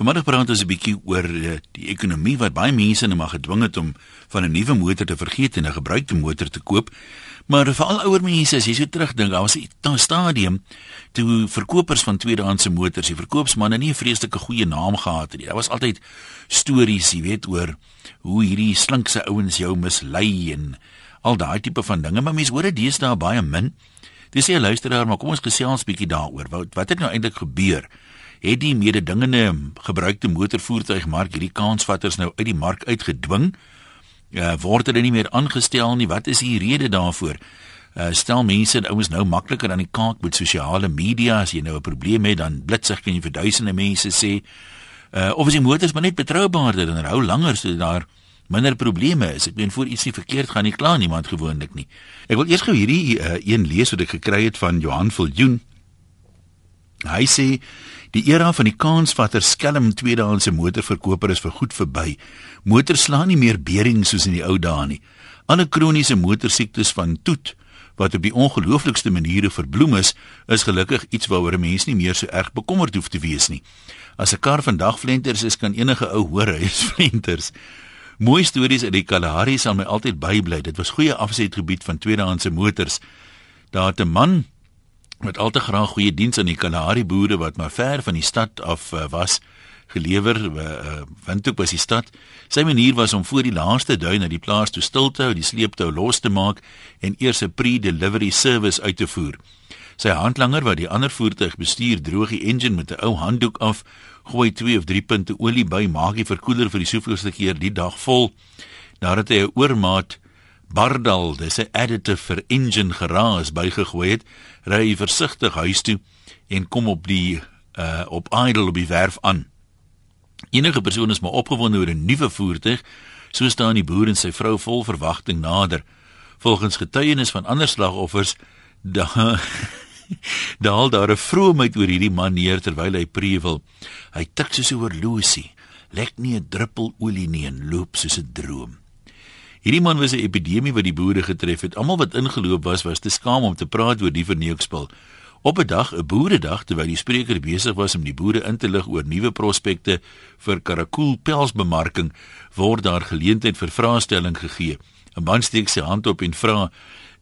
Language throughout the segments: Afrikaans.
Vanmiddag praat ons 'n bietjie oor uh, die ekonomie wat baie mense nou maar gedwing het om van 'n nuwe motor te vergeet en 'n gebruikte motor te koop. Maar vir al ouer mense as jy so terugdink, daar was 'n stadium toe verkopers van tweedehandse motors, die verkoopsmanne nie 'n vreeslike goeie naam gehad het nie. Daar was altyd stories, jy weet, oor hoe hierdie slinkse ouens jou mislei en al daai tipe van dinge, maar mense hoor dit deesdae baie min. Dis jy luisteraar, maar kom ons gesels 'n bietjie daaroor. Wat wat het nou eintlik gebeur? Het die mededingende gebruikte motorvoertuigmark hierdie kansvatters nou uit die mark uitgedwing. Uh, word hulle nie meer aangestel nie. Wat is die rede daarvoor? Uh, stel mense en ouens nou makliker aan die kaak met sosiale media as jy nou 'n probleem het dan blitsig kan jy vir duisende mense sê. Uh, of is die motors maar net betroubaarder en hou langer sodat daar minder probleme is. Ek meen voor iets nie verkeerd gaan nie klaar niemand gewoonlik nie. Ek wil eers gou hierdie uh, een lees wat ek gekry het van Johan Viljoen. Hy sê Die era van die kansvatter skelm tweedehandse motorverkoper is vir goed verby. Motors slaan nie meer bering soos in die ou dae nie. Alle kroniese motorsiektes van toet wat op die ongelooflikste maniere verbloem is, is gelukkig iets waaroor mense nie meer so erg bekommerd hoef te wees nie. As 'n kar vandag flenters is, kan enige ou hoor hy is flenters. Mooi stories uit die Kalahari sal my altyd bybly. Dit was goeie afsetgebied van tweedehandse motors. Daar het 'n man met al te graag goeie diens aan die Kalahari boere wat maar ver van die stad af uh, was gelewer uh, want ook was die stad. Sy manier was om voor die laaste duin na die plaas toe stil te hou die sleeptou los te maak en eers 'n pre-delivery service uit te voer. Sy handlanger wat die ander voertuig bestuur droog die engine met 'n ou handdoek af gooi 2 of 3 punte olie by maak die verkoeler vir die soveelste keer die dag vol. Nadat hy 'n oormaat Bardal, dis 'n additive vir engine geraas bygegooi het, ry hy versigtig huis toe en kom op die uh op idle op die werf aan. Enige persoon is maar opgewonde oor 'n nuwe voertuig, so staan die boer en sy vrou vol verwagting nader. Volgens getuienis van ander slagoffers, daar daal daar 'n vroomheid oor hierdie man neer terwyl hy prewel. Hy tik soos 'n horlosie, lek nie 'n druppel olie nie en loop soos 'n droom. Hierdie man was 'n epidemie wat die boere getref het. Almal wat ingeloop was, was te skaam om te praat oor die verneukspel. Op 'n dag, 'n boeredag, terwyl die spreker besig was om die boere in te lig oor nuwe prospekte vir karakool pelsbemarking, word daar geleentheid vir vraestelling gegee. 'n Man steek sy hand op en vra: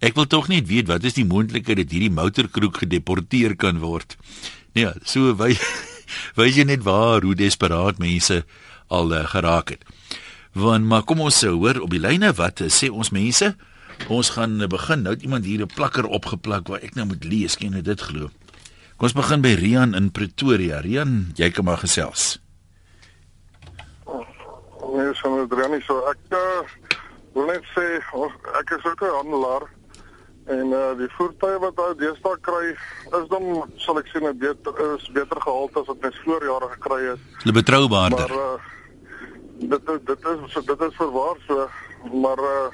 "Ek wil tog net weet wat is die moontlikheid dat hierdie motorkroeg gedeporteer kan word?" Nee, so wy wys jy net waar hoe desperaat mense al uh, geraak het. Want maar kom ons sê hoor op die lyne wat sê ons mense? Ons gaan begin. Nou het iemand hier 'n plakker opgeplak waar ek nou moet lees. Ken jy dit glo? Kom ons begin by Rian in Pretoria. Rian, jy kan maar gesels. Nee, so nou Rian, so ek uh, wil net sê ons, ek is ook 'n handelaar en uh, die voertuie wat ou deesdae kry is dan sal ek sê net beter is beter gehalte as wat mens voorjare gekry het. Hulle betroubaarder. Maar uh, dit dit is dit is verwaar so maar uh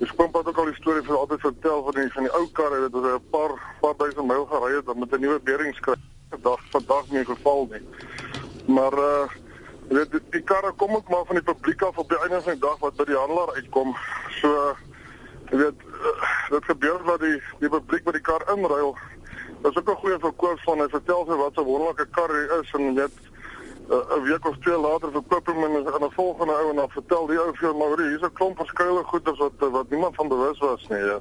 die skoonpad ook al die storie vir altyd vertel van die van die ou karre wat oor 'n paar paar duisend myl gery het met 'n nuwe bearing skryf dag vandag nie geval nie. Maar uh weet die, die karre kom ook maar van die publiek af op die einde van die dag wat by die handelaar uitkom. So jy weet uh, dit gebeur dat die die publiek by die kar inruil. Dit is ook 'n goeie verkoop van hy vertel sy wat 'n wonderlike kar hy is en net 'n week of twee later verkoop hom en aan 'n volgende ou en dan vertel die ou vir hoor hier's 'n klomp verskeie goeders wat wat niemand van bewus was nie. Ja.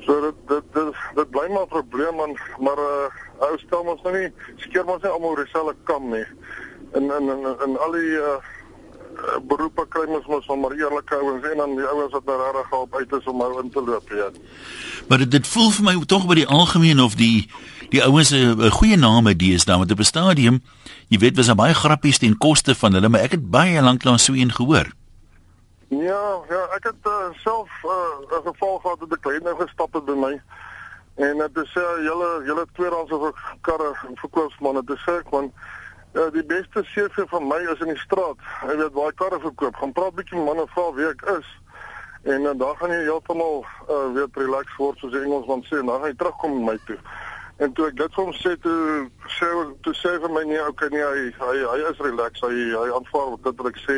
So dit dit dit, dit bly maar 'n probleem man, maar uh ou stel ons nou nie skeer ons nie almal dieselfde kam nie. In in in, in al die uh beroepe kry ons mos van maar eerlike ouens en dan die ouens wat nou regtig op uit is om nou in te loop, ja. Maar dit, voel vir my tog by die algemeen of die die ouens 'n goeie naam het deesdae met op 'n stadium jy weet was daar baie grappies ten koste van hulle maar ek het baie lank lank so een gehoor. Ja ja ek het uh, self eh, 'n uh, geval gehad met 'n klein nou gestap het by my en dit sê uh, julle julle tweedehandse karre verkoopsman het sê ek want uh, die beste CV van my is in die straat. Jy weet waar karre verkoop. Gaan praat bietjie met manne vra wie ek is en dan gaan jy heeltemal uh, weer relax word soos die Engelsman sê en dan gaan jy terugkom met my toe En toe ek dit vir hom sê toe sê toe sê vir my nee, okay nee, hy hy hy is relax. Hy hy aanvaar dit wat ek sê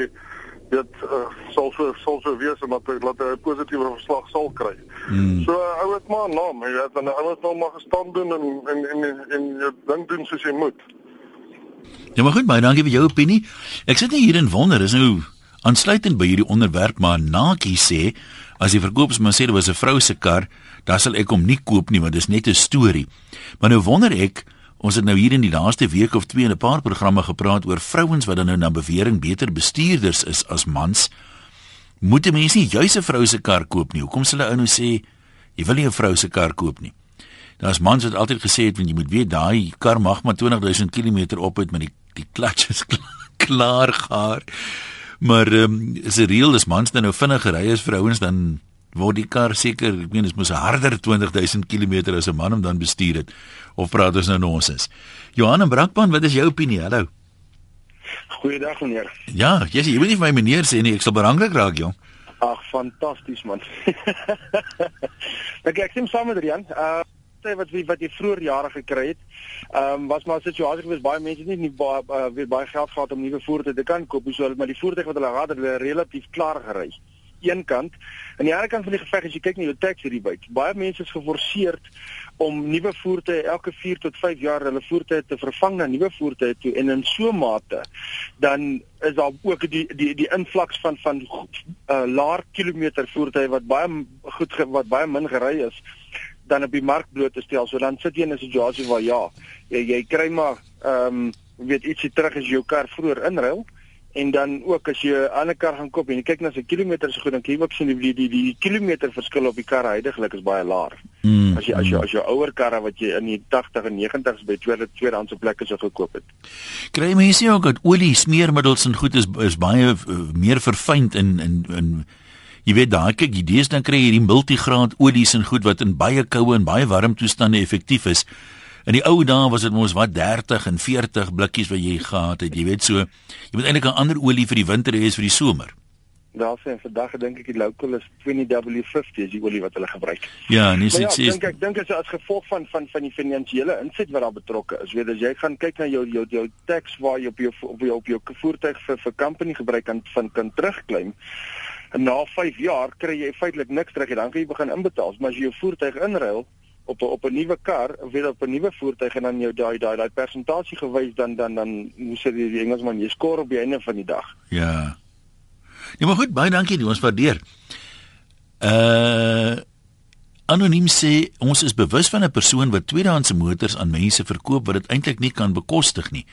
dit uh, sal so sal so wees en dat hy laat 'n positiewe verslag sal kry. Hmm. So uh, ou het maar naam, jy weet dan ou het nou maar gestaan doen en en en en, en jy dink doen soos jy moet. Ja, maar goed, baie dankie vir jou opinie. Ek sit net hier en wonder, is nou aansluitend by hierdie onderwerp maar Nakie sê as die verkoopsman sê dit was 'n vrou se kar, dan sal ek hom nie koop nie want dit is net 'n storie. Maar nou wonder ek Ons het nou hier in die laaste week of twee in 'n paar programme gepraat oor vrouens wat dan nou na bewering beter bestuurders is as mans. Moet 'n mens nie juis 'n vrou se kar koop nie? Hoekom sê hulle ou nou sê jy wil nie 'n vrou se kar koop nie? Daar's mans wat altyd gesê het want jy moet weet daai kar mag maar 20000 km op het met die die klatjies klaar gaar. Maar ehm um, is 'n reël as mans dan nou vinniger ry as vrouens dan word die kar seker, ek meen dit moet harder 20000 km as 'n man om dan bestuur het of praat ons nou nonsens. Johan en Brakpan, wat is jou opinie? Hallo. Goeiedag meneer. Ja, jy sê jy moet nie vir my meneer sê nie, ek sal belangrik raak, jong. Ag, fantasties man. ek ek stem saam met Rian. Uh sê wat wie wat jy vroeër jare gekry het. Ehm um, was maar 'n situasie gewees baie mense nie nie baie uh, weer baie geld gehad om nuwe voertuie te kan koop, so hulle maar die voertuig wat hulle gehad het, hulle relatief klaar gery een kant. Aan die ander kant van die geveg as jy kyk na jou tax rebate, baie mense is geforseer om nuwe voertuie elke 4 tot 5 jaar hulle voertuie te vervang na nuwe voertuie toe en in so mate dan is daar ook die die die invloeks van van uh, laer kilometer voertuie wat baie goed wat baie min gery is dan op die mark bloot te stel. So dan sit jy in 'n situasie waar ja, jy, jy kry maar ehm um, weet ietsie terug as jy jou kar vroeër inruil en dan ook as jy 'n ander kar gaan koop en jy kyk na sy kilometers so goed dan kyk jy ook sien die die die kilometer verskil op die kar heidaglik is baie laag. Mm, as jy as jy as jy ouer karre wat jy in die 80 en 90s by tweede tweedehandse plekke sou gekoop het. Kry mense ook dat olie smeermiddels en goed is is baie uh, meer verfyn in in in jy weet daai kyk jy dis dan kry jy hierdie multigraad olies en goed wat in baie koue en baie warm toestande effektief is. In die ou dae was dit mos wat 30 en 40 blikkies wat jy gehad het. Jy weet so, jy moet eintlik 'n ander olie vir die winter hê as vir die somer. Daar sê vandag dink ek die local is 20W50 is die olie wat hulle gebruik. Ja, nee, sê sê. Dink ek dink is as gevolg van van van die finansiële inset wat daar betrokke is. Weet as jy gaan kyk na jou jou jou tax waar jy op jou op jou op jou voertuig vir vir company gebruik kan van kan terugklim. En na 5 jaar kry jy feitelik niks terug. Dan kan jy begin inbetaal, maar as jy jou voertuig inruil, op op 'n nuwe kar of weer op 'n nuwe voertuig en dan jou daai daai daai persentasie gewys dan dan dan hoe sê die, die Engelsman jy skoor op die einde van die dag. Ja. Ja maar goed, baie dankie, ons waardeer. Uh Anoniem sê ons is bewus van 'n persoon wat tweedehandse motors aan mense verkoop wat dit eintlik nie kan bekostig nie.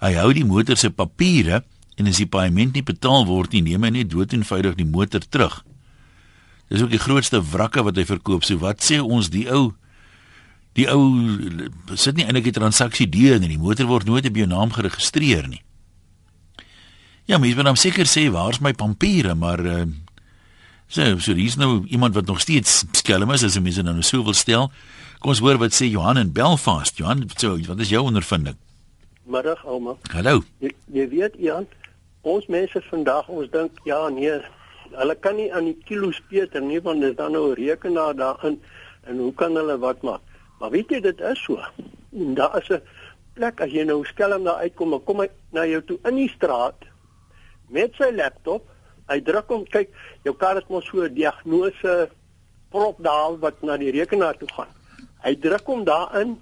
Hy hou die motor se papiere en as die paaiement nie betaal word nie, neem hy net doeteenvoudig die motor terug. Dis ook die grootste wrakke wat hy verkoop. So wat sê ons die ou die ou sit nie eintlik die transaksie deur nie. Die motor word nooit op jou naam geregistreer nie. Ja, mens moet hom seker sê waar's my papiere, maar uh, so so dis nou iemand wat nog steeds skelm is as 'n mens nou so wil stel. Kom ons hoor wat sê Johan in Belfast. Johan, so wat is jou ondervinding? Middag, ouma. Hallo. Jy, jy weet Jan, ons mense vandag ons dink ja nee, hulle kan nie aan die kilos peter nie want dis dan nou 'n rekenaar daarin en hoe kan hulle wat maak? Maar weet jy dit is so. En daar is 'n plek as jy nou skelm daar uitkom, dan kom hy na jou toe in die straat met sy laptop. Hy druk hom, kyk, jou kar het mos so 'n diagnose prop daar wat na die rekenaar toe gaan. Hy druk hom daarin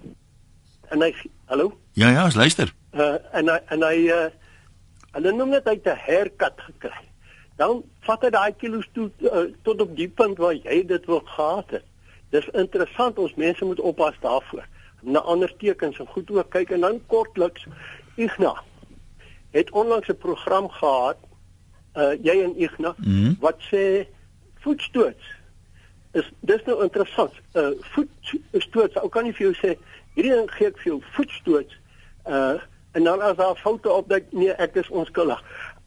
en hy hallo? Ja ja, ek luister. Uh en hy en hy uh hulle noem dit hy 'n haircut gekry. Dan vat hy daai kilos toe uh, tot op die punt waar jy dit wil gehad het. Dis interessant ons mense moet oppas daarvoor. Na ander tekens en goed ook kyk en dan kortliks Igna het onlangs 'n program gehad uh jy en Igna mm -hmm. wat sê voetstoots is dis nou interessant. Uh voetstoots, ou kan nie vir jou sê hierdie gee ek vir jou voetstoots uh en dan as daar foute op dat nee ek is onskuldig.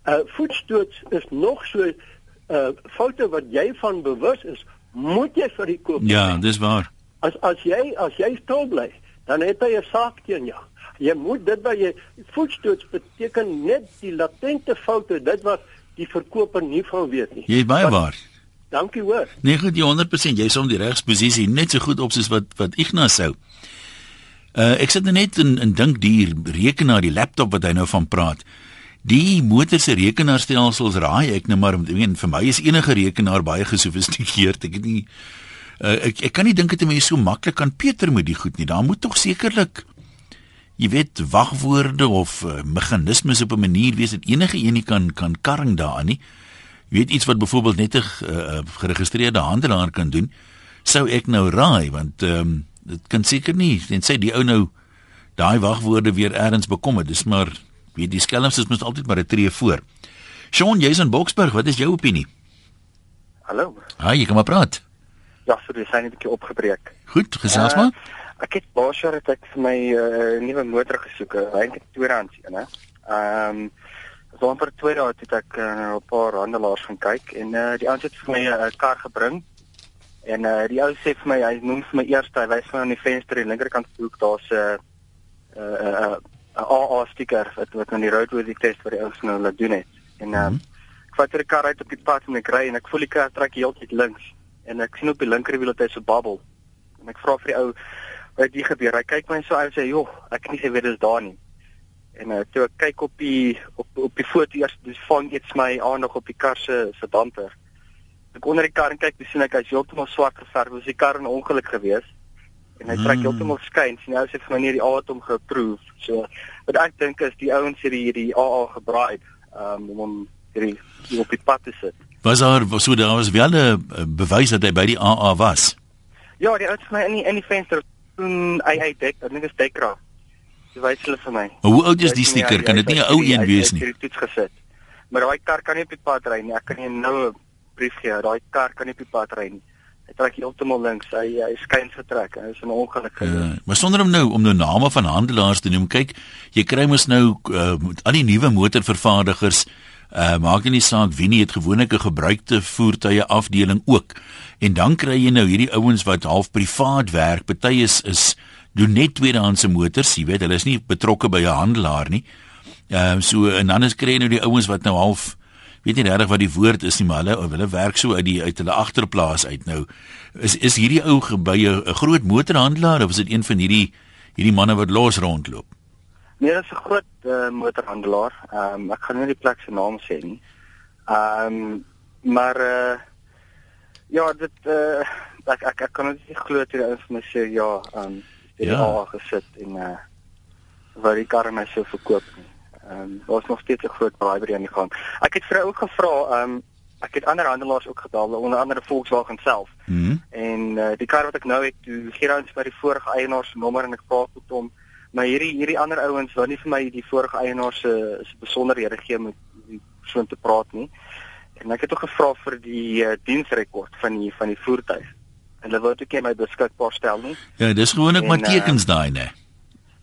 Uh voetstoots is nog so uh foute wat jy van bewus is moet jy vir die koop. Ja, dis waar. As as jy as jy stil bly, dan het hy 'n saak teen jou. Jy moet dit by jy voetstoots beteken net die latente foute, dit wat die verkoper nie van weet nie. Jy is baie wat, waar. Dankie hoor. Nee, goed, jy 100% jy's om die regsposisie net so goed op soos wat wat Ignas sou. Uh ek sit net in in dink die rekenaar, die laptop wat hy nou van praat. Die motor se rekenaarstelsels raai ek nou maar ek meen vir my is enige rekenaar baie gesofistikeerd. Ek het nie uh, ek ek kan nie dink dit mense so maklik kan Peter met die goed nie. Daar moet tog sekerlik jy weet wagwoorde of uh, meganismes op 'n manier wees dat enige een nie kan kan karring daaraan nie. Jy weet iets wat byvoorbeeld net 'n uh, geregistreerde handelaar kan doen, sou ek nou raai want ehm um, dit kan seker nie en sê die ou nou daai wagwoorde weer eers bekom het. Dis maar weet die skelms is mos altyd maar 'n tree voor. Sean Jason Boksburg, wat is jou opinie? Hallo. Haai, jy kan maar praat. Ja, so dis net 'n bietjie opgebreek. Goed, gesels maar. Uh, Ek het baie jare het ek vir my 'n uh, nuwe motor gesoek, eintlik tweedehands een, hè. Ehm um, so amper twee dae het ek uh, 'n paar handelaars gaan kyk en uh, die ouens het vir my 'n uh, kar gebring. En uh, die ou sê vir my hy noem vir my eers hy wys my aan die venster aan die linkerkant van die hoek daar's 'n 'n 'n AA stiker wat wat aan die roadworthy test wat die ouens nou laat doen het. En ehm um, ek vat die kar uit op die pad en ek ry en ek voel die kar trek heeltyd links en ek sien op die linkerwiel dat hy so babbel. En ek vra vir die ou wat dit gebeur. Hy kyk my so uit en sê, "Joh, ek kan nie sê weet dit is daar nie." En uh, toe ek kyk op die op op die foto eers, dis vang iets my aandag op die kar se se damper. Ek onder die kar en kyk, sien ek hy's heeltemal swart geverf. Was die kar 'n ongeluk gewees? En hy trek hmm. heeltemal skuins. Nou sê vir my nie die AA het hom geproef. So wat ek dink is die ouens het hierdie AA gebraai um, om hom hierdie op die pad te sit. Was daar so daar was wel 'n bewys dat hy by die AA was? Ja, die ouens my in die, in die venster toen hy hy dek, ek dink dit is Dekra. Jy wys hulle vir my. Maar hoe oud is die stiker? Kan dit nie 'n ou een wees nie? Ek het dit toets gesit. Maar daai kar kan nie op die pad ry nie. Ek kan nie nou brief gee. Daai kar kan nie op die pad ry nie. Hy trek heeltemal links. Hy hy skyn getrek. Hy is 'n ongeluk gewees. Uh, maar sonder om nou om nou name van handelaars te noem, kyk, jy kry mos nou uh, al die nuwe motorvervaardigers uh maak nie saak wie nie het gewoonlik 'n gebruikte voertuie afdeling ook. En dan kry jy nou hierdie ouens wat half privaat werk. Party is is doen net tweedehandse motors, jy weet, hulle is nie betrokke by 'n handelaar nie. Ehm uh, so en dan is kry jy nou die ouens wat nou half weet nie regtig wat die woord is nie, maar hulle hulle werk so uit die uit hulle agterplaas uit nou. Is is hierdie ou by 'n groot motorhandelaar of is dit een van hierdie hierdie manne wat los rondloop? Nee, dit is 'n groot uh, motorhandelaar. Ehm um, ek gaan nie die plek se naam sê nie. Ehm um, maar uh, ja, dit uh, ek, ek ek kan net nie glo toe die informasie sê ja, ehm um, die ja. Gesit en uh waar die karre my so verkoop nie. Ehm um, daar's nog steeds 'n groot bribery aan die gang. Ek het vir ook gevra, ehm um, ek het ander handelaars ook gebel, onder andere Volkswagen self. Mm -hmm. En uh, die kar wat ek nou het, toe gee ons by die vorige eienaar se nommer en ek praat met hom maar hierdie hierdie ander ouens wou nie vir my die vorige eienaar se se besonderhede gee met die persoon te praat nie. En ek het ook gevra vir die uh, diensrekord van die van die voertuig. En hulle wou ook nie my beskikbaar stel nie. Ja, dis gewoonlik maar tekens uh, daai, né?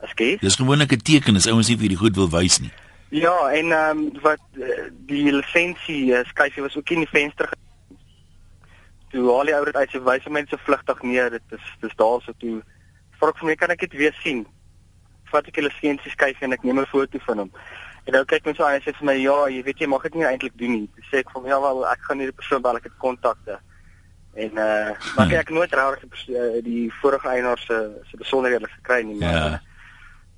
Ekskuus. Dis gewoonlik 'n teken as ouens nie vir die goed wil wys nie. Ja, en ehm um, wat uh, die lisensie uh, skryf was ook in die venster. Toe al die ouers uit sy wyse mense vlugtig neer, dit is dis daarso toe vra ek vir my kan ek dit weer sien? vat ek hulle seuntjie skyf en ek neem 'n foto van hom. En nou kyk mens so aan en sê vir my ja, jy weet jy mag dit nie eintlik doen nie. Dis sê ek vir my ja wel ek gaan hierdie persoon bel, ek het kontakte. En uh maar kyk, ek nooit regtig die, die vorige eienaar se se besonderhede gekry nie, maar ja.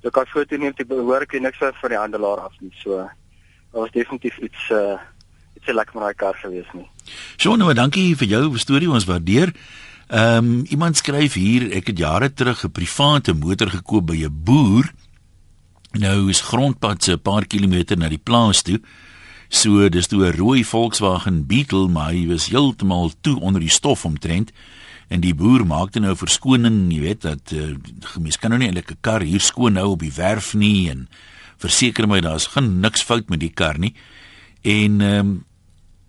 So kan foto neem te behoor ek niks van die handelaar af nie. So dit was definitief iets uh iets lekker met daai kar gewees nie. Sjoe, nou dankie vir jou storie, ons waardeer. Ehm um, iemand skryf hier, ek het jare terug 'n private motor gekoop by 'n boer. Nou is grondpad se 'n paar kilometer na die plaas toe. So dis toe 'n rooi Volkswagen Beetle, maar hy was heeltemal toe onder die stof omtrent. En die boer maakte nou verskoning, jy weet dat uh, mens kan nou nie eintlik 'n kar hier skoon hou op die werf nie en verseker my daar's geen niks fout met die kar nie. En ehm um,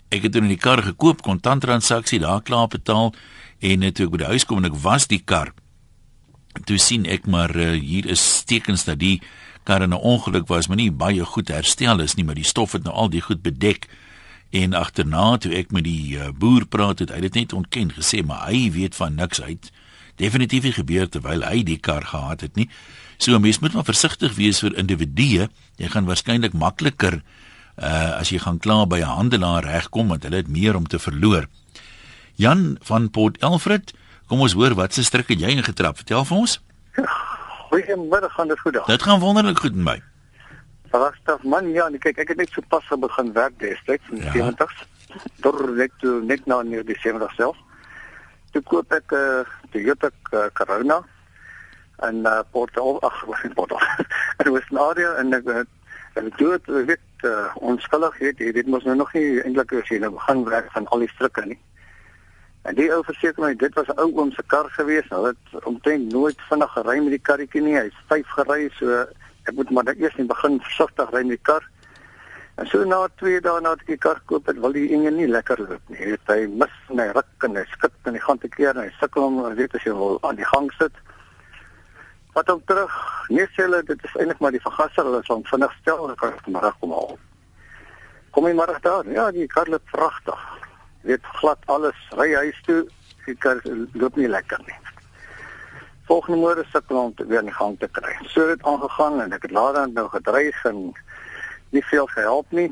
ek het dan die kar gekoop, kontanttransaksie daar klaar betaal en toe ek by die huis kom en ek was die kar toe sien ek maar uh, hier is tekens dat die kar in 'n ongeluk was maar nie baie goed herstel is nie maar die stof het nou al die goed bedek en agterna toe ek met die uh, boer praat het hy dit net ontken gesê maar hy weet van niks uit definitief nie gebeur terwyl hy die kar gehad het nie so 'n mens moet maar versigtig wees vir individue jy gaan waarskynlik makliker uh, as jy gaan kla by 'n handelaar regkom want hulle het meer om te verloor Jan van Port Elfred, kom ons hoor wat se struik het jy ingetrap? Vertel vir ons. Goeiemiddag, gaan dit goed daar? Dit gaan wonderlik goed met my. Verrassend man, ja, kyk, ek het net so pas begin werk destyds in ja. 70s. Dor net net nou in die 70s self. Toe koop ek 'n uh, Toyota uh, Corona. in uh, Porto ag in Porto. Dit was 'n area en ek ek dood weet uh, onskuldig weet jy dit mos nou nog nie eintlik as jy nou begin werk van al die strikke nie. En die ou verseker my dit was 'n ou oom se kar gewees. Hulle het omtrent nooit vinnig gery met die karretjie nie. Hy's 5 gery so ek moet maar eers net begin versigtig ry met die kar. En so na 2 dae nadat ek die kar koop het, wil die enjin nie lekker loop nie. Hy het hy mis en hy ruk en hy skud en hy gaan te keer en hy sukkel om weet as jy wil aan die gang sit. Wat hom terug. Nee, sê hulle dit is eintlik maar die vergaser. Hulle sal vinnig stel en kan vanmiddag kom haal. Kom jy maar daar? Ja, die kar loop pragtig. Weet glad alles. Ry huis toe. Die kar loop nie lekker nie. Volgende môre sukkel om te weer in gang te kry. So het aangegaan en ek het later nou gedreig en nie veel gehelp nie.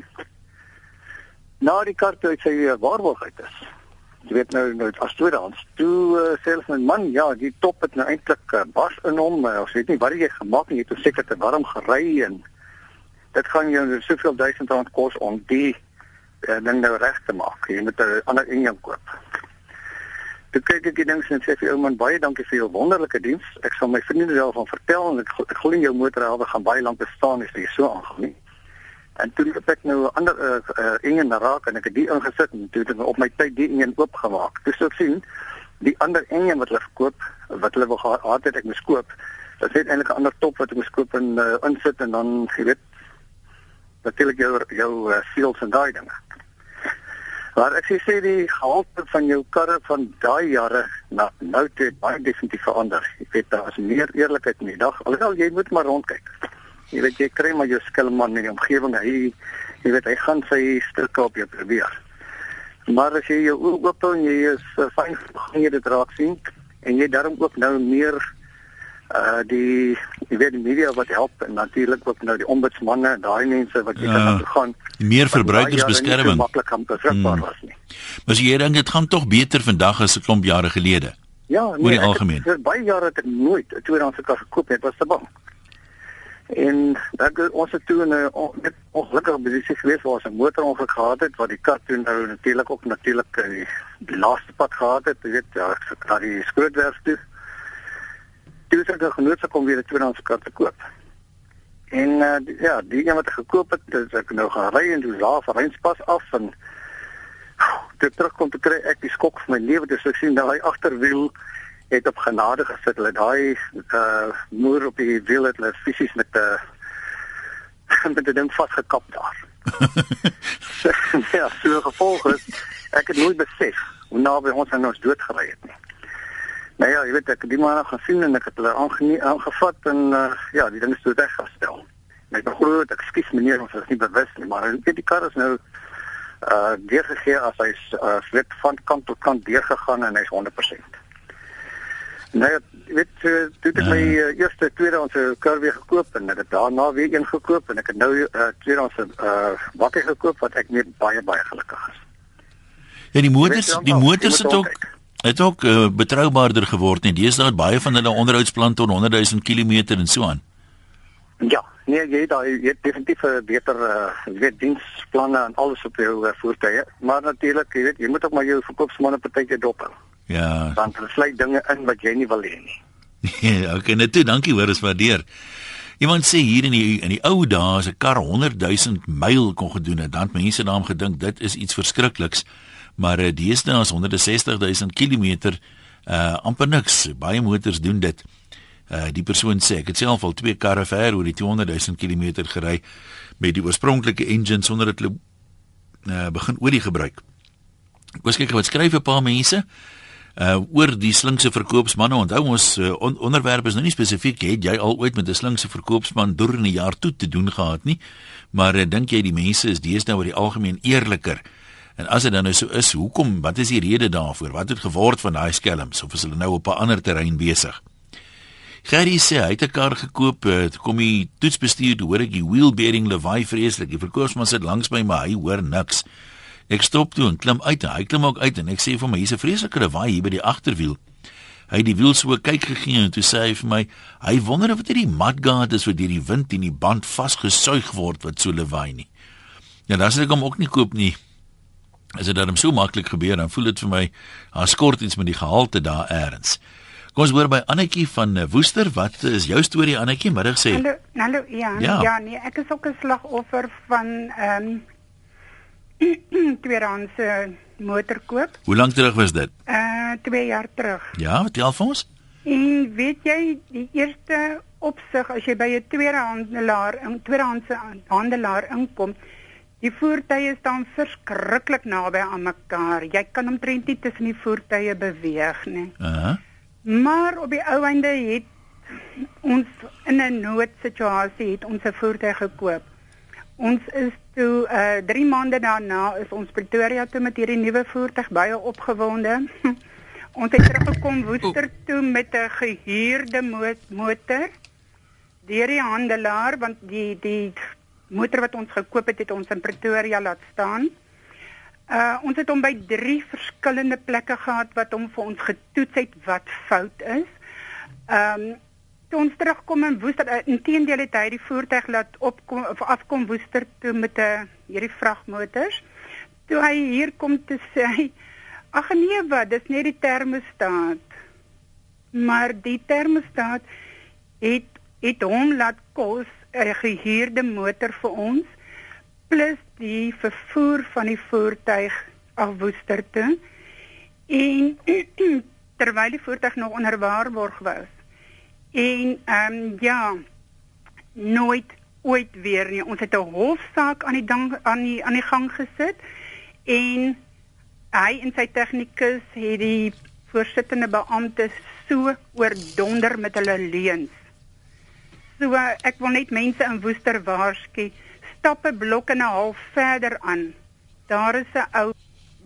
Na die toe sê hy waarborg uit is jy weet nou nou as tweedehands toe uh, sê hulle my man ja die top het nou eintlik uh, bas in hom uh, ons weet nie wat jy gemaak het jy het seker te warm gery en dit gaan jou soveel duisend rand kos om die uh, ding nou reg te maak jy moet 'n ander enjin koop Toe kyk ek die ding en sê vir ou man baie dankie vir jou wonderlike diens. Ek sal my vriende daarvan vertel en ek, ek glo jou motorhelwe gaan baie lank bestaan as jy so aangaan nie. En toe het ek nou 'n ander uh, uh, een raak en ek het die ingesit en toe het ek op my tyd die een oopgemaak. Dis ek sien die ander een wat hulle verkoop wat hulle wil gehad het ek moes koop. Dit het eintlik 'n ander top wat ek moes koop en uh, insit en dan jy weet natuurlik jou jou uh, seals en daai dinge. Maar ek sê die gehalte van jou karre van daai jare na nou toe baie definitief verander. Ek weet daar is meer eerlikheid in die dag. Alhoewel jy moet maar rondkyk jy weet jy kry maar jou skelman in die omgewing hy jy weet hy gaan sy stukke op jou probeer maar as jy jou oop oop en jy is uh, fyn gaan jy dit raak sien en jy daarom ook nou meer uh die jy weet die media wat help en natuurlik ook nou die ombudsmanne en daai mense wat jy ja, kan gaan meer verbruikersbeskerming maklik kan beskikbaar hmm. was nie. Maar jy dink dit gaan tog beter vandag as 'n klomp jare gelede. Ja, nee, oor die algemeen. Vir baie jare het ek nooit 'n tweedehandse kar gekoop het, was te bang. En ek ons het toe 'n net ongelukkige posisie gewees waar ons 'n motorongeluk gehad het wat die kar toe nou natuurlik ook natuurlik die, die laaste pad gehad het, jy weet, ja, het die skrootwerf toe. Toe het ek genootsak om weer 'n tweedehandse kar te koop. En uh, ja, die een wat ek gekoop het, dis ek nou gaan ry en toe laaf reinspas af en toe terugkom te kry ek die skok van my lewe, dis ek sien daai agterwiel het op genade gesit. Hulle daai uh moer op die wiel het hulle fisies met 'n uh, met 'n ding vasgekap daar. ja, so gevolg is ek het nooit besef hoe naby ons aan ons dood gery het nie. Nou ja, jy weet ek die man gaan sien en ek het hulle aangevat en uh, ja, die ding is toe weggestel. Net nog groot, ekskuus meneer, ons is nie bewus nie, maar ek weet die kar is nou uh deurgegee as hy's uh wit van kant tot kant deurgegaan en hy's 100%. Nee, weet jy, toe ek my uh, eerste tweedehandse kar weer gekoop en ek het daarna weer een gekoop en ek het nou uh, tweedehandse uh, bakkie gekoop wat ek meer baie baie gelukkig is. Ja, die motors, die motors het ook het ook uh, betroubaarder geword dis daar baie van hulle onderhoudsplan tot 100 000 km en so aan. Ja, nee, jy het jy het definitief 'n beter uh, weet diensplanne en alles op jou uh, voertuie, maar natuurlik, jy weet, jy moet ook maar jou verkoopsmanne partytjie dop hou. Ja. Want hulle sluit dinge in wat jy nie wil hê nie. Ja, okay, net toe, dankie hoor, is waardeer. Iemand sê hier in die in die ou dae as 'n kar 100 000 myl kon gedoen het, dan mense daarom gedink dit is iets verskrikliks. Maar uh, deesdae is 160 000 km uh amper niks. Baie motors doen dit. Uh die persoon sê ek het self al twee karre ver oor die 200 000 km gery met die oorspronklike engine sonder hulle uh begin olie gebruik. Ek kyk wat skryf 'n paar mense uh oor die slinkse verkoopsmanne. Onthou ons uh, on onderwerp is nou nie spesifiek het jy al ooit met 'n slinkse verkoopsman deur 'n jaar toe te doen gehad nie. Maar uh, dink jy die mense is deesdae oor die algemeen eerliker? En as dit dan nou so is, hoekom? Wat is die rede daarvoor? Wat het geword van daai skelms of is hulle nou op 'n ander terrein besig? Gerry sê hy het 'n kar gekoop, het kom hy toetsbestuur, hoor ek die wheel bearing lawaai vreeslik. Die verkoopsman sit langs my, maar hy hoor niks. Ek stop toe en klim uit. Hy klim ook uit en ek sê vir my hier's 'n vreeslike lawaai hier by die agterwiel. Hy het die wiel so kyk gegee en toe sê hy vir my, hy wonder of dit die mudguard is wat deur die wind in die band vasgesuig word wat so lawaai nie. Ja, dan sê ek hom ook nie koop nie. As dit dan so maklik gebeur, dan voel dit vir my, daar skort iets met die gehalte daar eers. Kom ons hoor by Annetjie van eh, Woester, wat is jou storie Annetjie? Middag sê. Hallo, hallo ja, Ja. ja, nee, ek is ook 'n slagoffer van ehm um, tweedehandse motorkoop. Hoe lank terug was dit? Uh 2 jaar terug. Ja, vertel vir ons. En weet jy, die eerste opsig as jy by 'n tweedehandelaar, 'n tweedehandse handelaar inkom, die voertuie staan verskriklik naby aan mekaar. Jy kan omtrent nie tussen die voertuie beweeg nie. Uh. Maar op die ou einde het ons in 'n noodsituasie het ons 'n voertuig gekoop. Ons is toe uh 3 maande daarna is ons Pretoria toe met hierdie nuwe voertuig baie opgewonde. ons het teruggekom Woester toe met 'n gehuurde mo motor deur die handelaar want die die motor wat ons gekoop het het ons in Pretoria laat staan. Uh ons het hom by 3 verskillende plekke gehad wat hom vir ons getoets het wat fout is. Ehm um, toe ons terugkom in Woester, uh, inteendeel het hy die voertuig laat opkom of afkom Woester toe met 'n hierdie vragmotors. Toe hy hier kom te sê, hy, ag nee wat, dis net die termostaat. Maar die termostaat het het hom laat kos 'n gehuurde motor vir ons plus die vervoer van die voertuig af Woester toe. En terwyl die voertuig nog onder waarborg was. En ehm um, ja, nooit ooit weer nie. Ons het 'n hofsaak aan die dang, aan die aan die gang gesit en hy en sy tegnikus het die voorsittende beampte so oordonder met hulle leuns. So uh, ek wil net mense in Woester waarsku, stap 'n blok en 'n half verder aan. Daar is 'n ou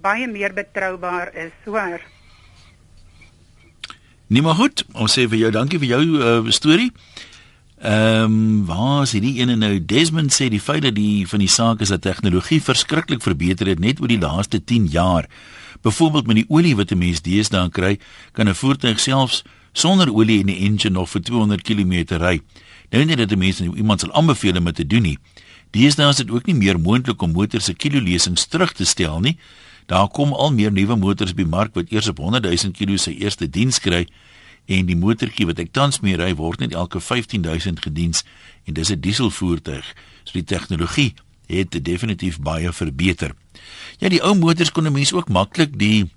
baie meer betroubaar is, hoor. Nee maar goed, ons sê vir jou dankie vir jou uh, storie. Ehm um, waar is hierdie ene nou Desmond sê die feit dat die van die saak is dat tegnologie verskriklik verbeter het net oor die laaste 10 jaar. Byvoorbeeld met die olie wat 'n mens deesdae kry, kan 'n voertuig selfs sonder olie in die engine nog vir 200 km ry. Nou nie dat 'n mens nou iemand sal aanbeveel om dit te doen nie. Deesdae is dit ook nie meer moontlik om motors se kilolesings terug te stel nie. Daar kom al meer nuwe motors by mark wat eers op 100 000 kg se eerste diens kry en die motortjie wat ek tans mee ry word net elke 15000 gediens en dis 'n dieselvoertuig. So die tegnologie het definitief baie verbeter. Ja, die ou motors kon 'n mens ook maklik die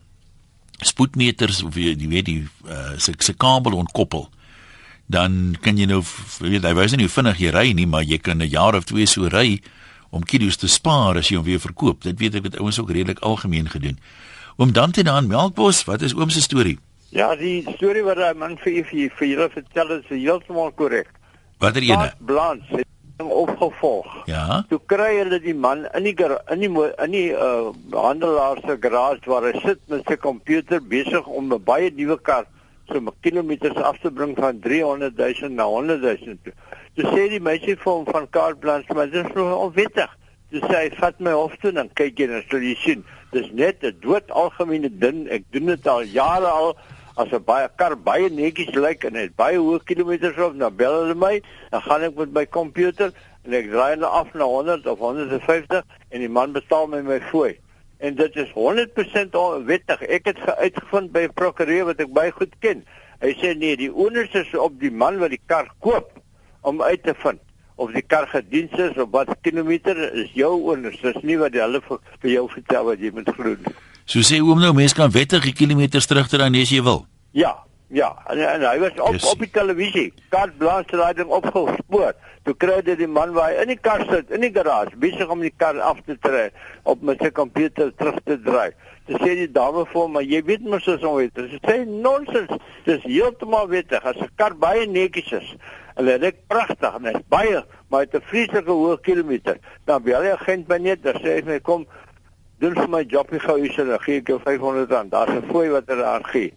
spoedmeters of jy weet die uh, se se kabel ontkoppel. Dan kan jy nou weet hy wys nie hoe vinnig jy ry nie, maar jy kan 'n jaar of twee so ry om kilos te spaar as jy hom weer verkoop. Dit weet ek het ouens ook redelik algemeen gedoen. Oom Dante daan Melkbos, wat is oom se storie? Ja, die storie wat hy man vir vir vir julle vertel is heeltemal korrek. Watter ene? Blans het opgevolg. Ja. Toe kry hulle die man in die in die in die uh, handelaar se garage waar hy sit met sy komputer besig om 'n baie nuwe kar so 'n kilometers af te bring van 300 000 na 100 000. toe. Toe sê die meisie vir hom van Kaart Blans, maar dit is nog onwettig. Toe sê hy, "Vat my hof toe dan kyk jy dan sal jy sien. Dis net 'n dood algemene ding. Ek doen dit al jare al." As 'n baie kar baie netjies lyk en het baie hoë kilometers op, dan bel hulle my, dan gaan ek met my komputer en ek draai hulle af na 100 of 150 en die man betaal my my fooi. En dit is 100% onwettig. Ek het ge- uitgevind by 'n prokureur wat ek baie goed ken. Hy sê nee, die onus is op die man wat die kar koop om uit te vind of die kar gediens is of wat kilometer is jou onus. Dis nie wat hulle vir, vir jou vertel wat jy moet glo nie. So sê oom nou mense kan wettig die kilometers terugry as jy wil. Ja, ja, en, en hy was op Yes. op die televisie. Kaart blaas hy ding opgespoor. Toe kry dit die man waar hy in die kar sit, in die garage, besig om die kar af te trek op met sy komputer terug te draai. Toe sê die dame vir hom, maar jy weet mos as ons weet. Sy sê nonsens. Dis heeltemal wettig as 'n kar baie netjies is. Hulle ry pragtig en hy's baie, maar hy het 'n vreeslike hoë kilometer. Dan bel hy agent my net, dan sê hy vir my kom doen vir my jobbie gou hier, dan gee ek jou R500. Daar's 'n fooi wat hulle aan gee.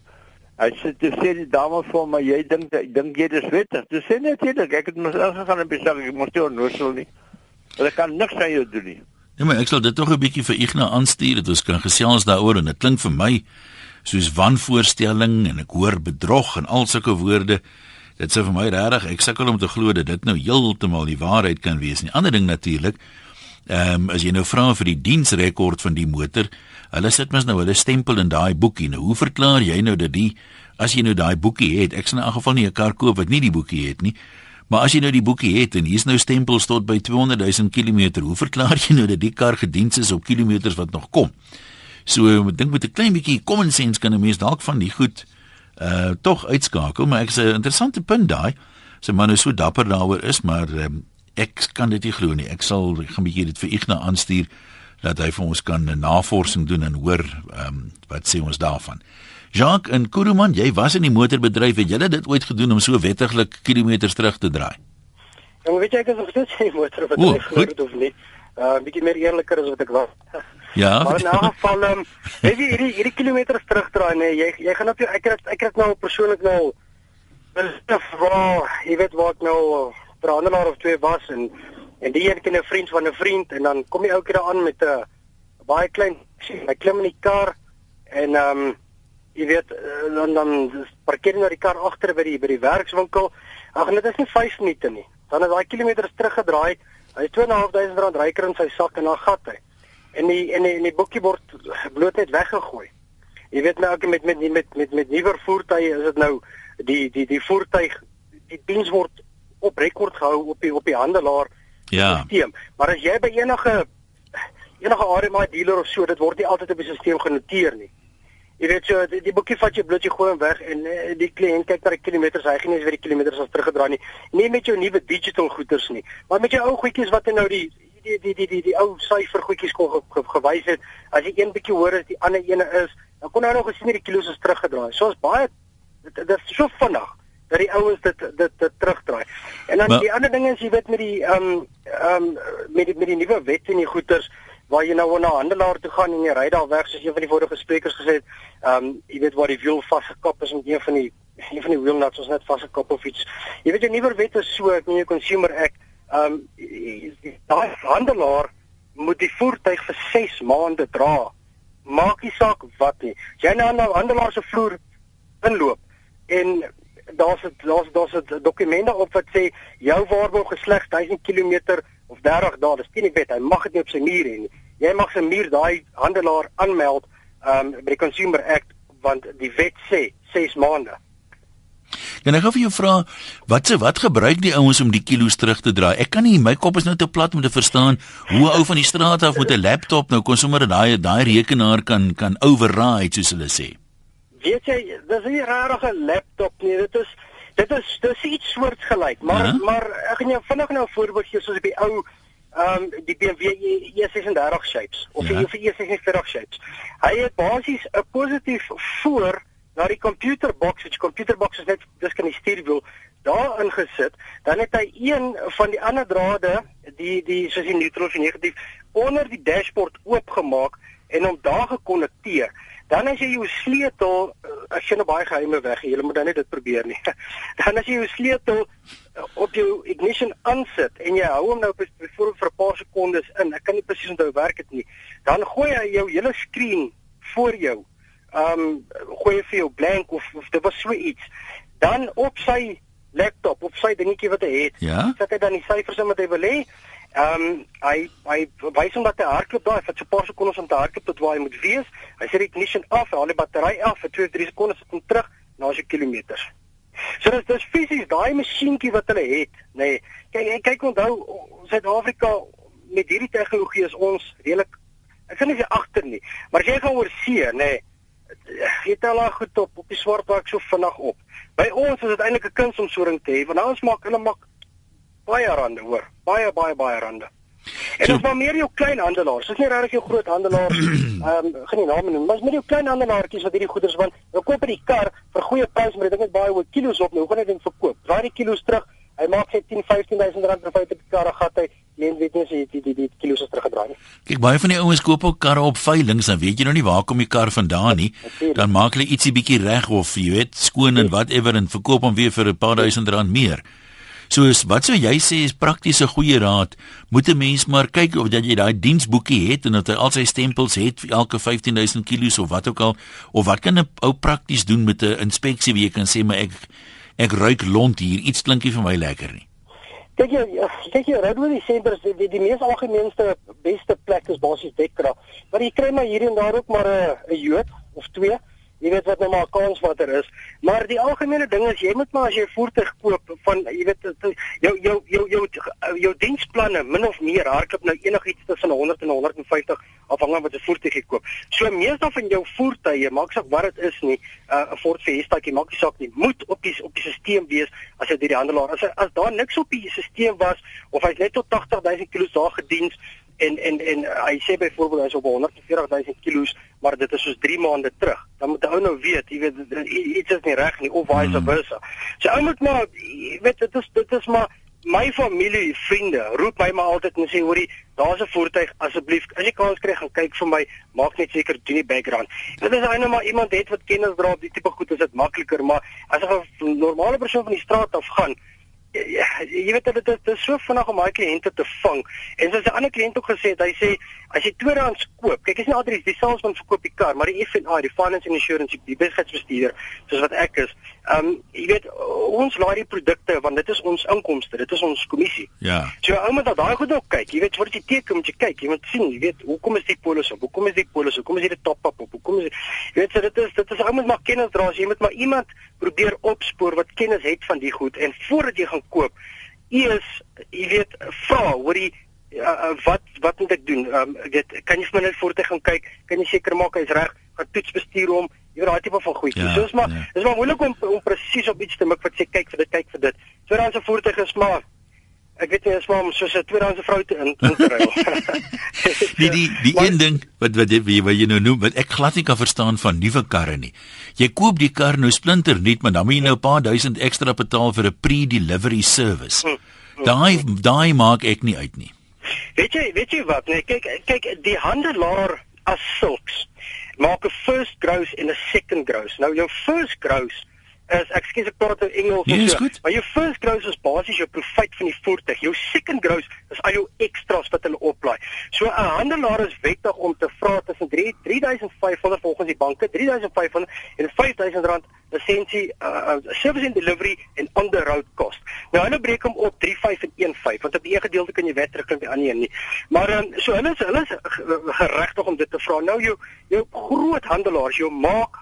Hy sê toe sê die dame vir maar jy dink dink jy dis wettig? Toe sê natuurlik, ek het mos ingegaan en besig ek mos nie onnoosel nie. Hulle kan niks aan jou doen nie. Nee, maar ek sal dit tog 'n bietjie vir Ignas aanstuur dat ons kan gesels daaroor en dit klink vir my soos wanvoorstelling en ek hoor bedrog en al sulke woorde. Dit sê vir my regtig, ek sukkel om te glo dat dit nou heeltemal die waarheid kan wees nie. Ander ding natuurlik, ehm um, as jy nou vra vir die diensrekord van die motor, hulle sit mos nou hulle stempel in daai boekie. Nou hoe verklaar jy nou dat die as jy nou daai boekie het, ek sal in 'n geval nie 'n kar koop wat nie die boekie het nie. Maar as jy nou die boekie het en hier's nou stempels tot by 200 000 km, hoe verklaar jy nou dat die kar gediens is op kilometers wat nog kom? So ek dink met 'n klein bietjie common sense kan 'n mens dalk van die goed uh tog uitskakel, maar ek sê 'n interessante punt daai. Sy man is so dapper daaroor is, maar um, ek kan dit nie glo nie. Ek sal ek gaan 'n bietjie dit vir Ignas aanstuur dat hy vir ons kan 'n navorsing doen en hoor ehm um, wat sê ons daarvan. Jacques en Kuruman, jy was in die motorbedryf, het jy dit ooit gedoen om so wettiglik kilometers terug te draai? Ja, weet jy ek is nog steeds in die motorbedryf gedoen of nie. Uh bietjie meer eerliker as wat ek was. Ja. Maar in 'n geval ehm um, weet jy hierdie hierdie kilometers terugdraai nee, jy jy gaan op jou ek het ek het nou persoonlik nou besef waar jy weet wat nou ander of twee was en en die een ken 'n vriend van 'n vriend en dan kom jy elke keer aan met 'n baie klein hy klim in die kar en ehm um, jy weet eh, dan dan parkeer jy nou die kar agter by die by die werkswinkel. Ag net is nie 5 minute nie. Dan is daai kilometers teruggedraai. Hy het 2.500 rand ryker in sy sak en dan gat hy. En die en die, die boekie word bloot net weggegooi. Jy weet nou met met met met met, met nuwer voertuie is dit nou die die die voertuig die diens word op rekord gehou op die op die handelaar ja. stelsel. Maar as jy by enige enige RMI dealer of so, dit word nie altyd op die stelsel genoteer nie. Jy weet so die, die boekie vat jy bloot jy gooi hom weg en uh, die kliënt kyk na die kilometers, hy gaan nie eens weer die kilometers as teruggedraai nie. Nie met jou nuwe digital goeders nie, maar met jou ou goedjies wat nou die die die die die die ou syfer goedjies kon ge, ge, gewys het. As jy een bietjie hoor as die ander ene is, dan kon nou gesien die kilos is teruggedraai. So is baie dit, dit is so vinnig dat die ouens dit dit dit terugdraai. En dan maar, die ander ding is jy weet met die ehm um, ehm um, met die met die nuwe wet en die goeters waar jy nou na 'n handelaar toe gaan en jy ry daar weg soos een van die vorige sprekers gesê het, ehm um, jy weet waar die wiel vasgekap is met een van die een van die wheel nuts ons net vasgekap of iets. Jy weet jy nuwe wet is so ek meen consumer act ehm um, daai handelaar moet die voertuig vir 6 maande dra. Maak nie saak wat nie. Jy nou aan 'n handelaar se vloer inloop en daar's daar's daar's 'n dokument daarop wat sê jou waarborg geslegs 1000 km of 30 dae, dis teen die wet. Hy mag dit nie op sy muur hê nie. Jy mag sy muur daai handelaar aanmeld um by die Consumer Act want die wet sê 6 maande. En ek gou vir jou vra wat se wat gebruik die ouens om die kilos terug te draai? Ek kan nie my kop is nou te plat om te verstaan hoe 'n ou van die straat af met 'n laptop nou kon sommer daai daai rekenaar kan kan override soos hulle sê weet jy, dis nie regtig 'n laptop nie. Dit is dit is dis iets soortgelyk, maar uh -huh. maar ek gaan jou vinnig nou 'n voorbeeld gee soos op die ou ehm um, die BMW E36 shapes of die ja. E46 shapes. Hy het basies 'n positief voor na die computerbox, die computerbox is net dis kan die stuurwiel daar ingesit, dan het hy een van die ander drade, die die soos die neutral of negatief onder die dashboard oopgemaak en hom daar gekonnekteer. Dan as jy jou sleutel eh, as jy nou baie geheime weg, jy moet dan net dit probeer nie. Dan as jy jou sleutel eh, op jou ignition aansit en jy hou hom nou byvoorbeeld vir 'n paar sekondes in, ek kan nie presies onthou werk dit nie. Dan gooi hy jou hele skerm voor jou. Ehm um, gooi hy vir jou blank of, of dit was so iets. Dan op sy laptop, op sy dingetjie wat hy het, ja? sit hy dan die syfers in wat hy wil hê Ehm um, hy hy wys hom dat hy hardloop vir so 'n paar sekondes om te hardloop tot waar hy moet wees. Hy sit die ignition af, haal die battery af vir 2 3 sekondes hom terug na sy kilometers. So dis dis fisies daai masjienkie wat hulle het, nê. Nee, kyk kyk onthou Suid-Afrika met hierdie tegnologie is ons redelik ek sê nie agter nie, maar as jy gaan oor see, nê, nee, jy tel al goed op op die swartwerk so vinnig op. By ons is dit eintlik 'n kuns om so 'n ding te hê, want ons maak hulle maak baie rande hoor. Baie baie baie rande. En so, ons maar meer jou klein handelaars. Dis nie regtig jou groot handelaars ehm um, geen name noem, maar dis meer jou klein handelaartjies wat hierdie goederes want jy koop die kar vir goeie prys, maar ek dink dit baie oor kilos op nou. Hoe gaan jy dit verkoop? Draai die kilos terug. Hy maak sy 10 15000 rand per feite per kar gat hy. Mens weet nie as jy die die die kilos is teruggedraai nie. Kyk baie van die ouens koop ook karre op veiling, dan weet jy nou nie waar kom die kar vandaan nie. Dan maak hulle ietsie bietjie reg of jy weet skoon en whatever en verkoop hom weer vir 'n paar duisend rand meer. So is wat sou jy sê is praktiese goeie raad? Moet 'n mens maar kyk of dat jy daai diensboekie het en dat hy al sy stempels het vir elke 15000 kg of wat ook al of wat kan 'n ou prakties doen met 'n inspeksie wie jy kan sê maar ek ek ruik lont hier, iets klinkie vir my lekker nie. Kyk jy, kyk jy, Redwood Center is die, die, die mees algemeenste beste plek is basies dekkrag. Maar jy kry maar hier en daar ook maar 'n 'n Jood of twee jy weet wat nou maar kans watter is Maar die algemene ding is jy moet maar as jy voertuig koop van jy weet jou jou jou jou jou diensplanne min of meer hardloop nou enigiets tussen 100 en 150 afhangende wat jy voertuig jy koop. So meestal van jou voertuie, maak saak wat dit is nie, 'n uh, Ford Fiesta, jy maak nie saak nie, moet op die op die stelsel wees as jy die handelaar. As as daar niks op die stelsel was of hy's net tot 80000 km daar gediens en en en uh, hy sê byvoorbeeld hy's op 140000 km maar dit is soos 3 maande terug. Dan moet ou nou weet jy weet iets is nie reg nie of vice hmm. versa. So ou moet maar jy weet dit is dit is maar my familie vriende roep my maar altyd en sê hoorie daar's 'n voertuig asseblief as jy kans kry gaan kyk vir my maak net seker doen die background. Dit is eintlik maar iemand het wat kennis dra op die tipe goed is dit makliker maar as 'n normale persoon van die straat af gaan Ja, jy weet dit is, dit is so vinnig om daai kliënte te vang. En soos 'n ander kliënt ook gesê het, hy sê as jy tweedehands koop, kyk is nie altyd die salesman verkoop die kar, maar die F&I, die finance and insurance, die besigheidsbestuurder, soos wat ek is. Ehm um, jy weet ons laai die produkte want dit is ons inkomste, dit is ons kommissie. Ja. So ou moet daai goed ook kyk. Jy weet wat jy teken moet jy kyk. Jy moet sien, jy weet hoekom is die polis op? Hoekom is die polis? Hoekom is dit top up op? Hoekom is jy weet so dit is dit is ou moet maar kennis dra. Jy moet maar iemand probeer opspoor wat kennis het van die goed en voordat jy gaan koop eers jy weet vra hoor jy uh, uh, wat wat moet ek doen? Um, weet kan jy vir my net voertuig gaan kyk? Kan jy seker maak hy's reg? Gaan toets bestuur hom? Jy weet daai tipe van goedjies. Ja, so is maar ja. is maar moeilik om om presies op iets te mik wat sê kyk vir dit, kyk vir dit. Tweedehandse voertuig is maar ek weet nie is maar soos 'n tweedehandse vrou te in te ry. die die die maar, een ding wat wat jy wat jy nou noem wat ek glad nie kan verstaan van nuwe karre nie. Jy koop die kar nou splinter nuut, maar dan moet jy nou 'n paar duisend ekstra betaal vir 'n pre-delivery service. Hm, hm, daai hm. daai maak ek nie uit nie. Weet jy, weet jy wat? Nee, kyk kyk die handelaar as sulks maak 'n first gross en 'n second gross. Nou jou first gross is ek skiet ek praat in Engels nee, so. Maar jou first gross is basies jou profit van die voertuig. Jou second gross is al jou extras wat hulle oplaai. So 'n handelaar is wettig om te vra tussen 3 3500 volgens die banke, 3500 en 5000 rand lisensie uh, uh, service and delivery en onderhoud cost. Nou hulle breek hom op 35 en 15 want op die een gedeelte kan jy wet terug aan die ander een nie. Maar um, so hulle is hulle is geregtig om dit te vra. Nou jou jou groot handelaars, jou maak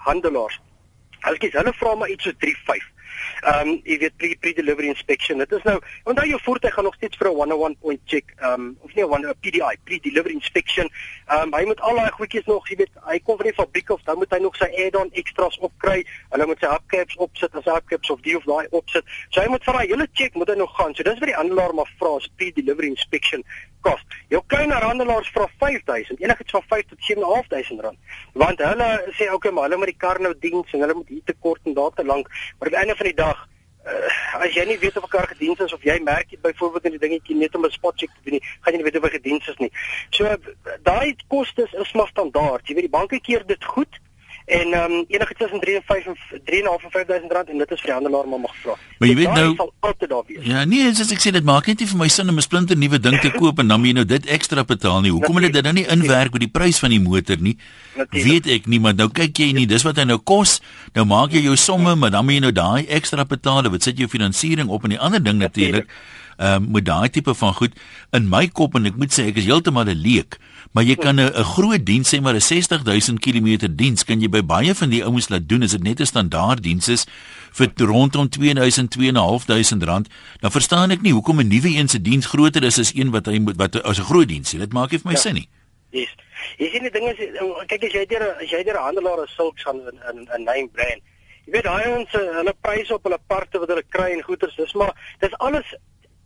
Hulle kies hulle vra maar iets so 3 5. Ehm um, jy weet pre pre delivery inspection. Dit is nou onthou jou voertuig gaan nog steeds vir 'n 101 point check ehm um, of nie 'n 1 PDI pre delivery inspection. Ehm um, hy moet al daai goedjies nog, jy weet, hy kom van die fabriek of dan moet hy nog sy add-on extras opkry. Hulle moet sy hubcaps opsit as hubcaps of die of daai opsit. So hy moet vir daai hele check moet hy nog gaan. So dis wat die handelaar maar vra as pre delivery inspection kos. Jou kleiner handelaars vra 5000, enigiets van 5 tot 7500 rand. Want hulle sê okay, maar hulle moet die kar nou diens en hulle moet hier te kort en daar te lank, maar aan die einde van die dag uh, as jy nie weet of 'n kar gediens is of jy merk jy byvoorbeeld in die dingetjie net om 'n spot check te doen nie, gaan jy nie weet of hy gediens is nie. So daai kostes is maar standaard. Jy weet die banke keer dit goed. En ehm um, enige tussen 3 en 5 en 3 en 5000 rand en dit is vir die handelaar maar mag vra. Maar jy weet nou sal altyd daar wees. Ja, nee, soos ek sê dit maak net nie vir my sin om 'n splinter nuwe ding te koop en dan moet jy nou dit ekstra betaal nie. Hoekom het dit dan nie inwerk met die prys van die motor nie? Natuurlijk. Weet ek nie, maar nou kyk jy nie, dis wat hy nou kos. Nou maak jy jou somme, maar dan moet jy nou daai ekstra betaal. Wat sit jou finansiering op en die ander ding natuurlik. Ehm uh, met daai tipe van goed in my kop en ek moet sê ek is heeltemal 'n leek maar jy kan 'n groot diens sê maar 'n 60000 km diens kan jy by baie van die ouens laat doen as dit net 'n standaard diens is vir rondom 2000 2500 rand dan verstaan ek nie hoekom 'n nuwe een se diens groter is as een wat hy moet wat as 'n groot diens is dit maak nie vir my ja. sin nie yes. jy sien die ding is kyk as jy deur as jy deur 'n handelaar as sulks aan 'n 'n name brand jy weet daai ons hulle pryse op hulle parte wat hulle kry en goeder dis maar dis alles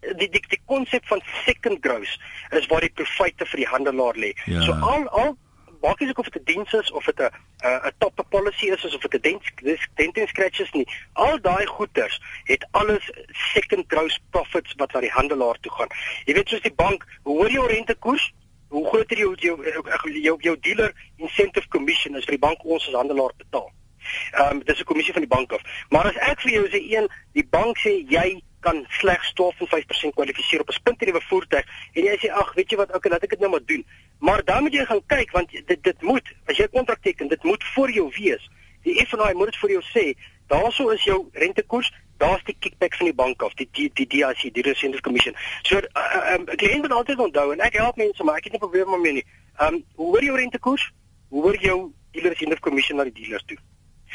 die die die konsep van second gross is waar die profite vir die handelaar lê. Ja. So al al maak nie of dit 'n diens is of dit 'n 'n top policy is of dit 'n dent dent and scratches nie. Al daai goederes het alles second gross profits wat na die handelaar toe gaan. Jy weet soos die bank, hoe hoor jou rentekoers? Hoe groot is jou jou jou jou dealer incentive commission as vir die bank ons as handelaar betaal? Ehm um, dis 'n kommissie van die bank af. Maar as ek vir jou sê een, die bank sê jy kan slegs 12.5% kwalifiseer op 'n splinternuwe voertuig. En jy sê ag weet jy wat? Okay laat ek dit nou maar doen. Maar dan moet jy gaan kyk want dit dit moet as jy 'n kontrak teken dit moet vir jou wees. Die F&I moet dit vir jou sê daaroor is jou rentekoers daar's die kickback van die bank af die die die DIC die Reserve Commission. So uh, uh, um, ek moet altyd onthou en ek help mense maar ek het nie probleme daarmee nie. Um, hoe hoor jou rentekoers? Hoor jou dealer Reserve Commission na die dealers toe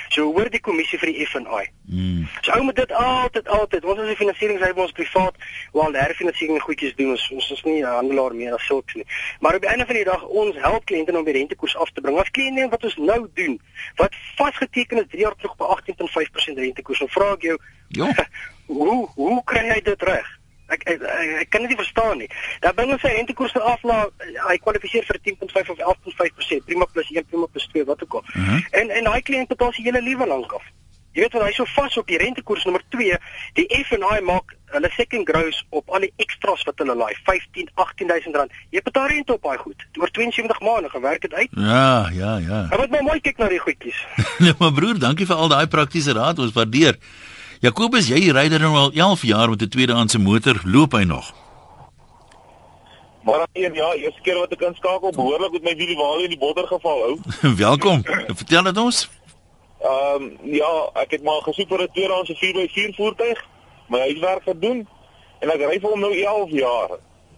So hoor die kommissie vir die F&I. Mm. So ou moet dit altyd altyd ons as 'n finansieringshuis ons privaat wel herfinansiering goedjies doen ons ons is nie 'n handelaar meer as sulks nie. Maar op die einde van die dag ons help kliënte om die rentekoers af te bring. As kliënte wat ons nou doen wat vasgeteken is 3 jaar terug op 18.5% rentekoers. Dan vra ek jou, Ja. hoe hoe kry jy dit reg? Ek ek, ek ek kan dit nie verstaan nie. Dan bring ons sy rentekoers nou af na hy kwalifiseer vir 10.5 of 11.5%, prima plus 1, prima plus 2, wat ook al. Uh -huh. En en daai kliënt betaal sy hele lewe lank af. Jy weet wat hy so vas op die rentekoers nommer 2, die F&I maak hulle second gross op al die extras wat hulle laai, 15, 18000 rand. Jy betaal rente op daai goed. Oor 72 maande gewerk dit uit. Ja, ja, ja. Jy moet maar mooi kyk na die goedjies. nee, maar broer, dankie vir al daai praktiese raad, ons waardeer. Jakobus, jy ry dan nou al 11 jaar met 'n tweedehandse motor, loop hy nog? Maar een ja, eerste keer wat ek inskakel, behoorlik met my wielie waar in die bodder geval hou. Welkom. Vertel dit ons. Ehm um, ja, ek het maar gesoek vir 'n tweedehandse 4x4 voertuig, my huiswerk gedoen en ek ry vir hom nou 11 jaar.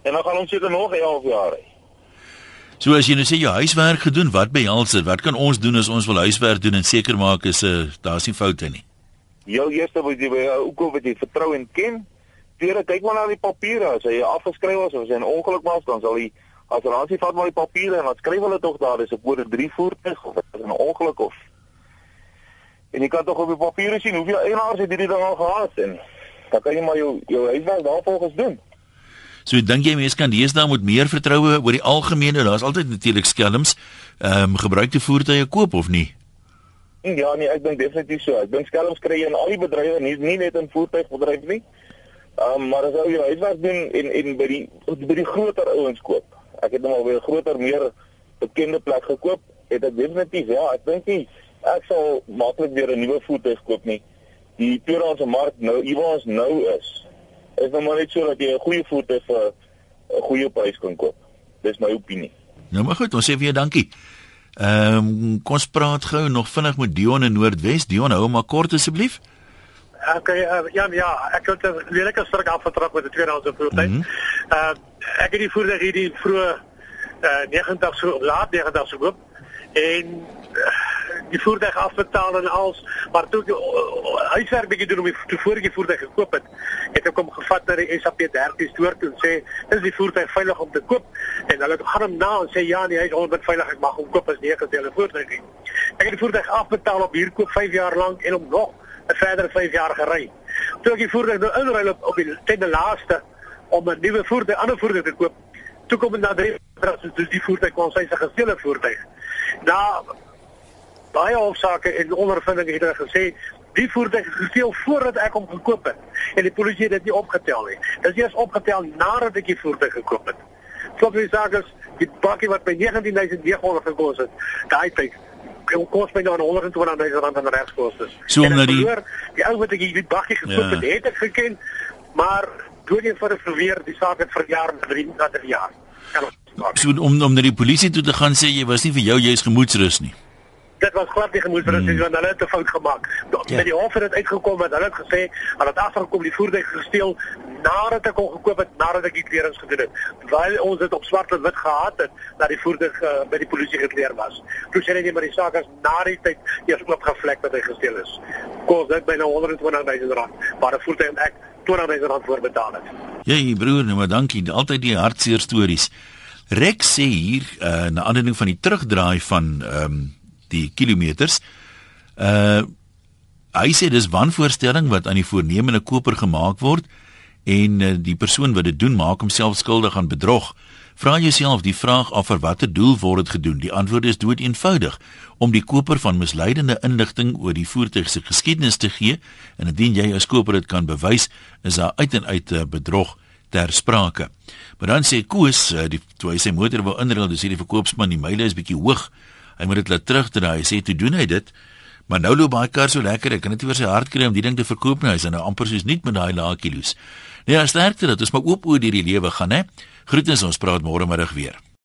En dan gaan ons seker nog 11 jaar ry. So as jy nou sê jy huiswerk gedoen, wat behels dit? Wat kan ons doen as ons wil huiswerk doen en seker maak is 'n uh, daar's nie foute nie? Jou eerste moet jy by ook of jy vertrou en ken. Tweede, kyk maar na die papiere. As hy afgeskryf was of as hy 'n ongeluk was, dan sal hy assuransie vat maar die papiere en dan skryf hulle tog daar dis 'n kode 3 voertuig of is 'n ongeluk of En jy kan tog op die papiere sien hoeveel eienaars het hierdie ding al gehad en dan kan jy maar jou jou huiswerk daarvolgens doen. So dink jy mense kan deesdae met meer vertroue oor die algemene, daar's altyd natuurlik skelms, ehm um, gebruikte voertuie koop of nie? Ja nee, ek dink definitief so. Ek dink skelms kry jy in al die bedrywe, nie nie net in voertuigbedryf nie. Ehm um, maar as jy jou huiswerk doen en en by die by die groter ouens koop. Ek het nou al by 'n groter meer bekende plek gekoop, het ek definitief ja, ek dink nie ek sal maklik weer 'n nuwe voertuig koop nie. Die tweedehandse mark nou, hier waar ons nou is, is nou maar net so dat jy 'n goeie voertuig vir 'n goeie prys kan koop. Dis my opinie. Nou maar goed, ons sê vir jou dankie. Ehm um, kom ons praat gou nog vinnig met Dion in Noordwes. Dion, hou maar kort asseblief. Okay, uh, ja, ja, ek het 'n lelike sterk afgetrap met 'n tweedehandse voertuig. Mm uh ek het die voertuig hierdie vroeg uh 90 so laat 90 so koop en uh, die voertuig afbetaal en als maar toe ek huiswerk bietjie doen om die toe voor ek die voertuig gekoop het, het ek hom gevat na die SAP 13 stoor toe en sê, "Is die voertuig veilig om te koop?" En hulle gaan hom na en sê, "Ja, nee, hy is 100% veilig, ek mag hom koop as nie 'n gedeelde voertuig nie." Ek het die voertuig afbetaal op huurkoop 5 jaar lank en hom nog 'n verdere 5 jaar gery. Toe ek die voertuig nou inruil op, op die ten laaste om 'n nuwe voertuig, ander voertuig te koop, toe kom dit na drie maande dus die voertuig kon sy se gesteelde voertuig. Na baie hofsaake en ondervinding het hulle gesê die voertuig is gesteel voordat ek hom gekoop het en die polisie het dit nie opgetel nie. Dit is eers opgetel nadat ek die voertuig gekoop het. Klop die saak is die bakkie wat by 19900 gekos het, daai tyd kom kos my nou 120000 rand aan regskoste. So omdat die- verloor die ou wat ek die bakkie gekoop Ja. het, het ek geken, maar dood eenvoudig verweer die saak het verjaar na 3 na 3 jaar. Kan ons maak. So om om na die polisie toe te gaan sê jy was nie vir jou jy's gemoedsrus nie. Dit was glad nie gemoedsrus nie, want hulle het 'n fout gemaak. Ja. Met die hof het dit uitgekom dat hulle het gesê, hulle het agtergekom die voertuig gesteel nadat ek hom gekoop het, nadat ek die klerings gedoen het. Terwyl ons dit op swart en wit gehad het dat die voertuig uh, by die polisie gekleer was. Toe sê hulle net maar die saak is na die tyd eers oopgevlek dat hy gesteel is. Kos dit byna 120000 rand, maar 'n voertuig en ek 20000 rand voorbetaal het. Jy broer, nou maar dankie. Altyd die hartseer stories. Rex sê hier uh, na aanleiding van die terugdraai van ehm um, die kilometers. Uh hy sê dis wanvoorstelling wat aan die voornemende koper gemaak word en uh, die persoon wat dit doen maak homself skuldig aan bedrog. Vra jouself die vraag af vir watter doel word dit gedoen? Die antwoord is dood eenvoudig om die koper van misleidende inligting oor die voertuig se geskiedenis te gee en indien jy as koper dit kan bewys, is daar uit en uit 'n bedrog ter sprake. Maar dan sê Koos, uh, die toe hy sy motor wou inruil, dis hierdie verkoopsman, die myle is bietjie hoog. Hy moet dit laat terugdraai. Hy sê toe doen hy dit. Maar nou loop baie kar so lekker, ek kan net nie oor sy hart kry om die ding te verkoop nie. Hy's nou amper soos nie met daai lae kilos. Nee, sterkte dat ons maar oop oor hierdie lewe gaan, hè. Groetens, ons praat môre middag weer.